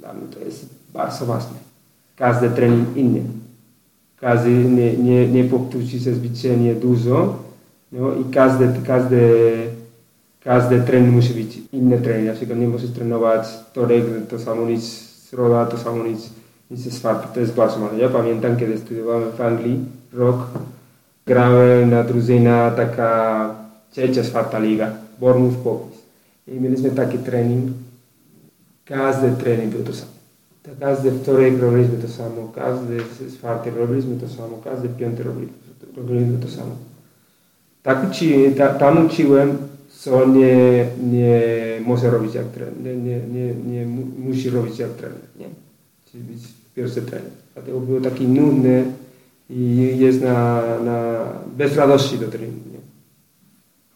Dla mnie to jest bardzo ważne. Każdy trening inny. Każdy nie, nie, nie powtórzy się zbytnie dużo no, i każdy, każdy, każdy trening musi być inny trening. Na przykład nie możesz trenować wtorek, to samo nic środa, to samo nic, nic jest czwartek. To jest bardzo ważne. Ja pamiętam, kiedy studiowałem w Anglii rok, grałem na drużyna taka trzecia, czwarta liga, Bournemouth Popis. I mieliśmy taki trening, każdy trening był to samo. Każdy wtorek robiliśmy to samo, każdy czwartek robiliśmy to samo, każdy piąty robiliśmy to samo. Tak uczy, ta, tam uczyłem, co nie, nie może robić jak trener, nie, nie, nie, nie musi robić jak trener, nie? Czyli być pierwszy trener. Dlatego było taki nudny i jest na, na bez radości do treningu.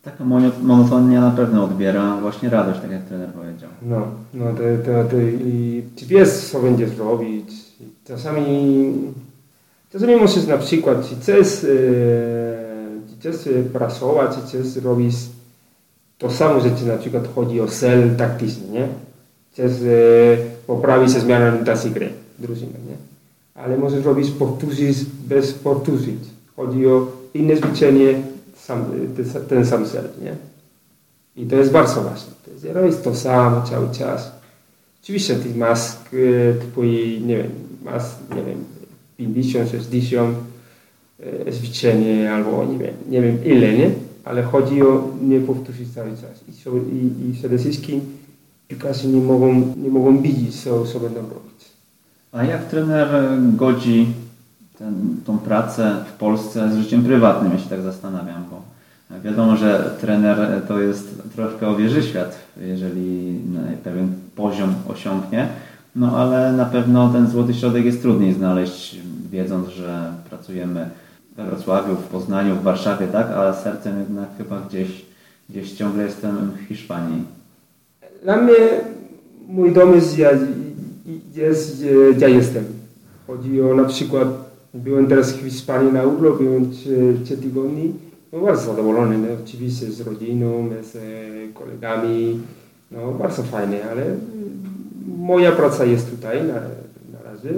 Taka monotonia na pewno odbiera właśnie radość, tak jak trener powiedział. No, no to, to, to i czy wiesz, co będziesz robić. Czasami, czasami możesz na przykład, czy chcesz, czy chcesz pracować, czy chcesz robić to samo rzeczy, na przykład chodzi o cel taktyczny, nie? Chcesz poprawić zmianę orientacji gry drużyny, nie? Ale możesz robić powtórzyć bez powtórzyć. Chodzi o inne zwyczajnie sam, ten sam cel, nie? I to jest bardzo ważne. To jest, robisz to samo cały czas. Oczywiście ty masz twój, nie wiem, masz, nie wiem, 50, 60 zwyczajnie albo nie wiem, nie wiem ile, nie? Ale chodzi o nie powtórzyć cały czas. I, i, i przede wszystkim piłkarze nie mogą, nie mogą widzieć, co, co będą robić. A jak trener godzi ten, tą pracę w Polsce z życiem prywatnym, ja się tak zastanawiam, bo wiadomo, że trener to jest troszkę o świat, jeżeli pewien poziom osiągnie, no ale na pewno ten złoty środek jest trudniej znaleźć, wiedząc, że pracujemy we Wrocławiu, w Poznaniu, w Warszawie, tak, a sercem jednak chyba gdzieś, gdzieś ciągle jestem w Hiszpanii. Dla mnie mój dom jest, jest gdzie jestem. Chodzi o na przykład Byłem teraz w Hiszpanii na urlop, byłem trzy tygodni. No bardzo zadowolony, no, oczywiście z rodziną, z kolegami. No bardzo fajnie, ale moja praca jest tutaj na, na razie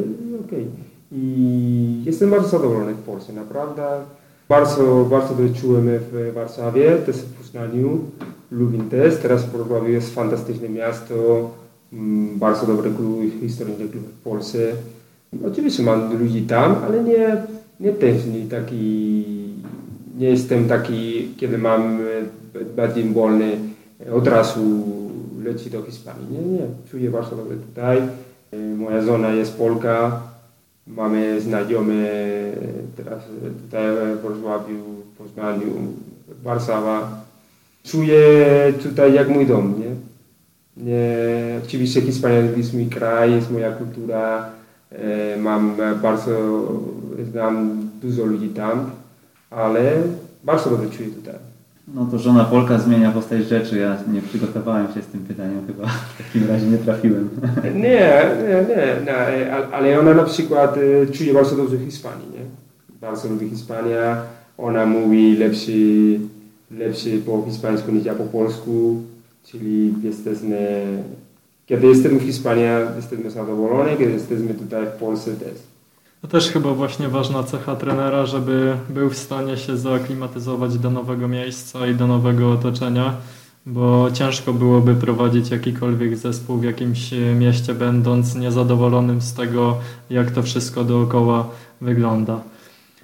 okay. I jestem bardzo zadowolony w Polsce, naprawdę. Bardzo, bardzo czułem w Warszawie, też w Poznaniu, Lubin też. Teraz Wrocławiu jest fantastyczne miasto, bardzo dobry klub, historyczny klub w Polsce. Oczywiście mam ludzi tam, ale nie, nie tęsknię taki, nie jestem taki, kiedy mam bardziej wolny, od razu leci do Hiszpanii. Nie, nie, czuję bardzo dobrze tutaj. Moja żona jest Polka, mamy znajomy teraz tutaj w Wrocławiu, Poznaniu, Warszawa. Czuję tutaj jak mój dom, nie? nie oczywiście Hiszpania jest mój kraj, jest moja kultura, E, mam bardzo, znam dużo ludzi tam, ale bardzo dobrze czuję tutaj. No to żona Polka zmienia postać rzeczy. Ja nie przygotowałem się z tym pytaniem, chyba w takim razie nie trafiłem. Nie, nie, nie, nie ale ona na przykład e, czuje bardzo dobrze Hiszpanii, nie? Bardzo lubi Hiszpania. Ona mówi lepszy, lepszy po hiszpańsku niż ja po polsku, czyli jesteśmy kiedy jesteśmy w Hiszpanii, jesteśmy zadowoleni, kiedy jesteśmy tutaj w Polsce też. To też chyba właśnie ważna cecha trenera, żeby był w stanie się zaaklimatyzować do nowego miejsca i do nowego otoczenia, bo ciężko byłoby prowadzić jakikolwiek zespół w jakimś mieście, będąc niezadowolonym z tego, jak to wszystko dookoła wygląda.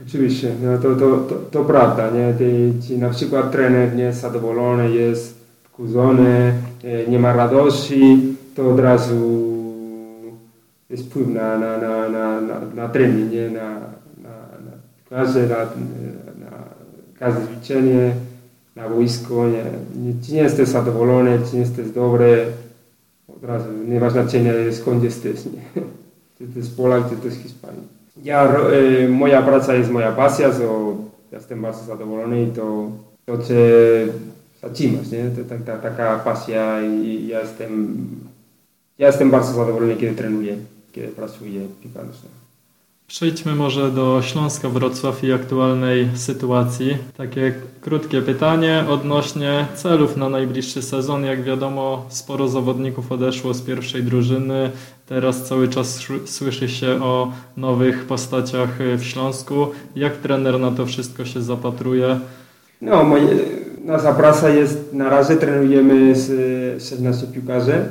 Oczywiście, no to, to, to, to prawda, nie? Ty, na przykład trener nie jest zadowolony, jest nie ma radości, to od razu jest wpływ na, na, na, na, na, na trening, nie? Na, na, na każde, na, na każde ćwiczenie, na boisko, nie? Czy nie jesteś zadowolony, czy nie jesteś dobry, od razu nie ma skąd jesteś, nie? Czy to jest Polak, czy to jest Hiszpania. Ja, y, moja praca jest moja pasja, so jestem bardzo zadowolony i to, to cię zatrzymasz, nie? To, ta, ta, taka pasja i ja jestem, ja jestem bardzo zadowolony, kiedy trenuję, kiedy pracuję piłka Przejdźmy może do Śląska Wrocław i aktualnej sytuacji. Takie krótkie pytanie odnośnie celów na najbliższy sezon. Jak wiadomo, sporo zawodników odeszło z pierwszej drużyny. Teraz cały czas słyszy się o nowych postaciach w Śląsku. Jak trener na to wszystko się zapatruje? No, moje, nasza praca jest, na razie trenujemy z 16 piłkarzy,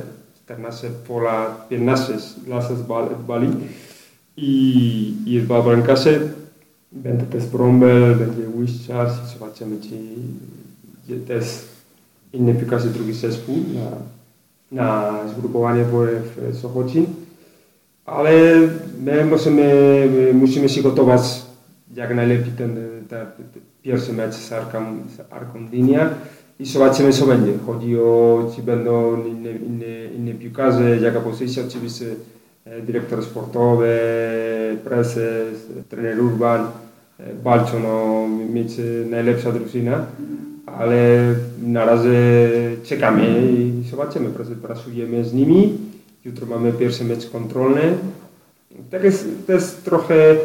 14 pola, 15 lasy z Bali i jest dwa bramkarze. Będzie też Brombel, będzie Łyszczarz i zobaczymy, czy też inne piłkarze drugi zespół na, na zgrupowanie Sochocin. Ale my musimy, my musimy się gotować jak najlepiej ten, ten, pierwszy mecz z Arką, z Arką i zobaczymy co będzie. Chodzi o, czy będą inne, inne, inne piłkarze, jaka pozycja oczywiście E, dyrektor sportowy, prezes, trener Urban walczą o mieć najlepsza drużyna, ale na razie czekamy i zobaczymy, pracujemy z nimi. Jutro mamy pierwszy mecz kontrolny. Tak jest, to jest trochę,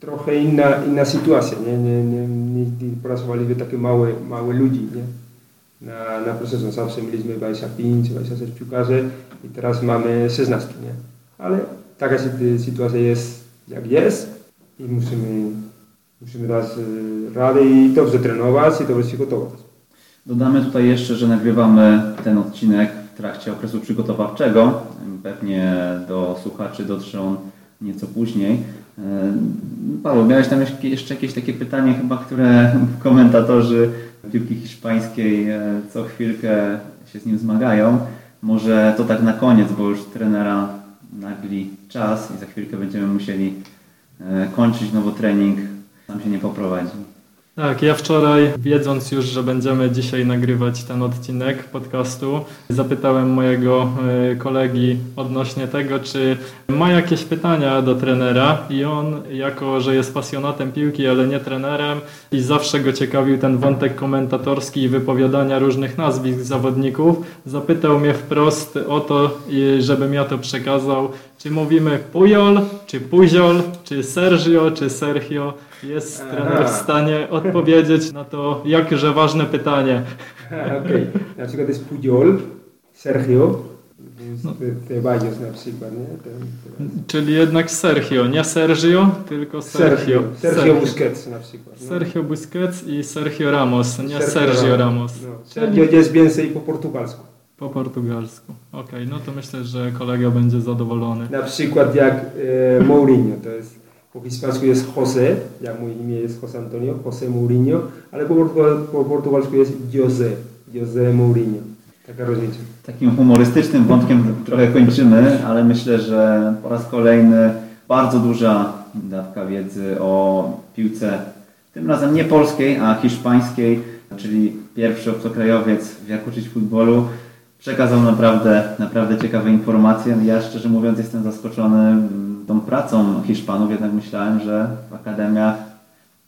trochę inna, inna sytuacja. Nie, nie, nie, nie pracowaliśmy takie małe, małe ludzi. Nie? Na, na procesie zawsze mieliśmy 25, 26 piłkarzy i teraz mamy 16. Nie? ale taka sytuacja jest jak jest i musimy, musimy dać e, radę i dobrze trenować i dobrze się gotować. Dodamy tutaj jeszcze, że nagrywamy ten odcinek w trakcie okresu przygotowawczego. Pewnie do słuchaczy dotrze on nieco później. E, Paweł, miałeś tam jeszcze jakieś takie pytanie chyba, które komentatorzy piłki hiszpańskiej e, co chwilkę się z nim zmagają. Może to tak na koniec, bo już trenera nagli czas i za chwilkę będziemy musieli e, kończyć nowo trening, tam się nie poprowadzi. Tak, ja wczoraj, wiedząc już, że będziemy dzisiaj nagrywać ten odcinek podcastu, zapytałem mojego e, kolegi odnośnie tego, czy ma jakieś pytania do trenera i on, jako że jest pasjonatem piłki, ale nie trenerem i zawsze go ciekawił ten wątek komentatorski i wypowiadania różnych nazwisk zawodników, zapytał mnie wprost o to, żebym ja to przekazał, czy mówimy Pujol, czy Puziol, czy Sergio, czy Sergio. Jest Aha. trener w stanie odpowiedzieć na to jakże ważne pytanie. Okej, okay. na przykład jest Pujol, Sergio, no. Ceballos na przykład, nie? Czyli jednak Sergio, nie Sergio, tylko Sergio. Sergio, Sergio, Sergio Busquets na przykład. Nie? Sergio Busquets i Sergio Ramos, nie Sergio, Sergio Ramos. No. Sergio jest więcej po portugalsku. Po portugalsku. Okej, okay, no to myślę, że kolega będzie zadowolony. Na przykład jak e, Mourinho, to jest po hiszpańsku jest José, jak mój imię jest José Antonio, José Mourinho, ale po, po portugalsku jest José, José Mourinho. Taka różnica. Takim humorystycznym wątkiem trochę kończymy, ale myślę, że po raz kolejny bardzo duża dawka wiedzy o piłce, tym razem nie polskiej, a hiszpańskiej, czyli pierwszy obcokrajowiec w jak uczyć futbolu przekazał naprawdę, naprawdę ciekawe informacje. Ja szczerze mówiąc jestem zaskoczony tą pracą Hiszpanów, jednak myślałem, że w akademiach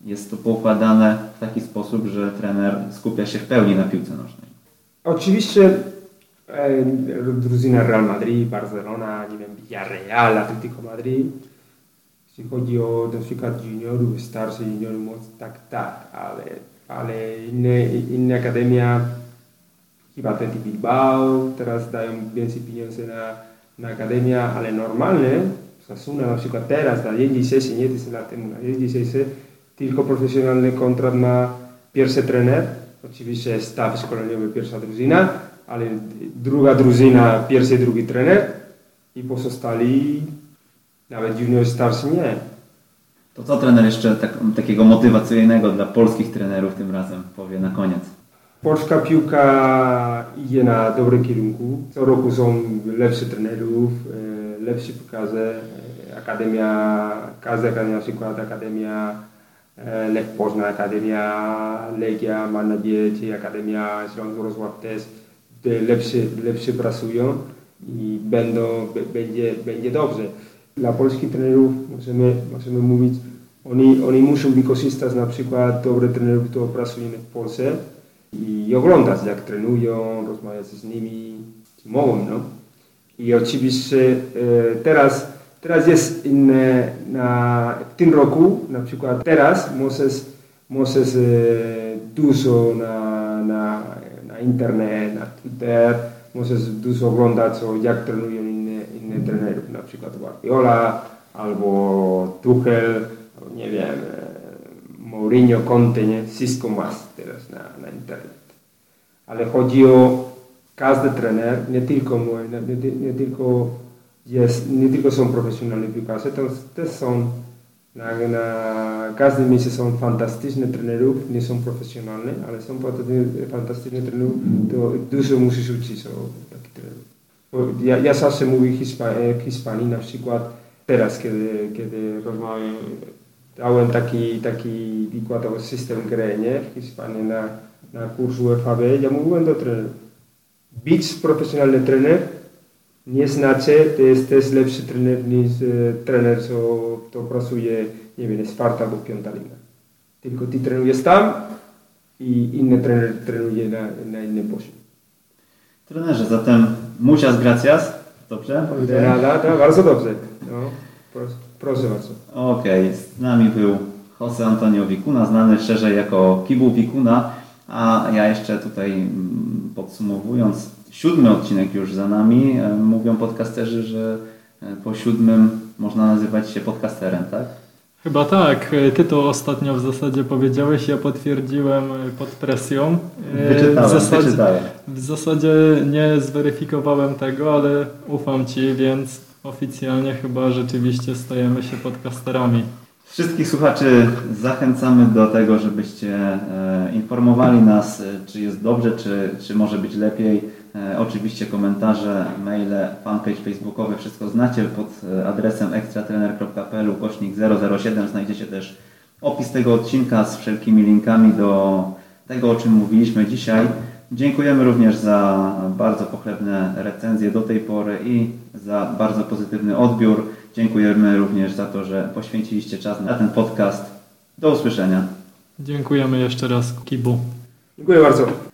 jest to poukładane w taki sposób, że trener skupia się w pełni na piłce nożnej. Oczywiście e, drużyna Real Madrid, Barcelona, nie wiem, Villarreal, Atletico Madrid, jeśli chodzi o na przykład juniorów, starszych juniorów, tak, tak, ale, ale inne, inne akademia chyba Atleti Bilbao, teraz dają więcej pieniędzy na, na ale normalne Osasuna na przykład teraz, na dzień dzisiejszy, nie 10 lat temu, na dzień dzisiejszy tylko profesjonalny kontrakt ma pierwszy trener, oczywiście staw szkoleniowy pierwsza drużyna, ale druga drużyna, pierwszy, drugi trener i pozostali nawet junior starsi nie. To co trener jeszcze tak, takiego motywacyjnego dla polskich trenerów tym razem powie na koniec? Polska piłka idzie na dobrym kierunku. Co roku są lepsi trenerów, e, lepsi pokazy. E, Akademia, każda akademia, na przykład Akademia e, Lech Poznań, Akademia Legia, mam nadzieję, czy Akademia Śląsk Wrocław też lepszy, lepszy pracują i będą, będzie, będzie dobrze. Dla polskich trenerów możemy, możemy mówić, oni, oni muszą wykorzystać na przykład dobre trenerów, którzy pracują w Polsce i oglądać jak trenują, rozmawiać z nimi, mogą, no. I oczywiście e, teraz, teraz jest inne, na, w tym roku, na przykład teraz możesz, możesz e, dużo na, na, na internet, na Twitter, możesz dużo oglądać jak trenują inne, inne trenerów, na przykład Guardiola albo Tuchel, nie wiem, e, Mourinho, Conte, nie? Wszystko masz teraz na, na internet. Ale chodzi o każdy trener, nie tylko, nie, nie tylko, jest, nie tylko są profesjonalni piłkarze, też są na, na każdym miejscu są fantastyczne trenerów, nie są profesjonalne, ale są fantastyczne trenerów, to dużo musisz uczyć o takich trenerów. Ja, ja zawsze mówię w Hiszpanii, na przykład teraz, kiedy, kiedy rozmawiam dałem taki, taki wykładowy system gry nie? w Hiszpanii na, na kurs UFAB. Ja mówiłem do trenerów, być profesjonalny trener nie znaczy, że jesteś lepszy trener niż e, trener, co to pracuje, nie wiem, Sparta albo Piąta Liga. Tylko ty trenujesz tam i inny trener trenuje na, na innym poziomie. Trenerze, zatem muchas gracias. Dobrze? Da, da, bardzo dobrze. No, proszę. Proszę bardzo. Okej, okay. z nami był Jose Antonio Wikuna, znany szerzej jako Kibu Wikuna, a ja jeszcze tutaj mm, podsumowując, siódmy odcinek już za nami. E, mówią podcasterzy, że e, po siódmym można nazywać się podcasterem, tak? Chyba tak. Ty to ostatnio w zasadzie powiedziałeś, ja potwierdziłem pod presją. Wyczytałem, w zasadzie, wyczytałem. W zasadzie nie zweryfikowałem tego, ale ufam Ci, więc oficjalnie chyba rzeczywiście stajemy się podcasterami. Wszystkich słuchaczy zachęcamy do tego, żebyście e, informowali nas, e, czy jest dobrze, czy, czy może być lepiej. E, oczywiście komentarze, maile, fanpage facebookowy, wszystko znacie pod adresem ekstratrener.pl kośnik 007 znajdziecie też opis tego odcinka z wszelkimi linkami do tego, o czym mówiliśmy dzisiaj. Dziękujemy również za bardzo pochlebne recenzje do tej pory i za bardzo pozytywny odbiór. Dziękujemy również za to, że poświęciliście czas na ten podcast. Do usłyszenia. Dziękujemy jeszcze raz Kibu. Dziękuję bardzo.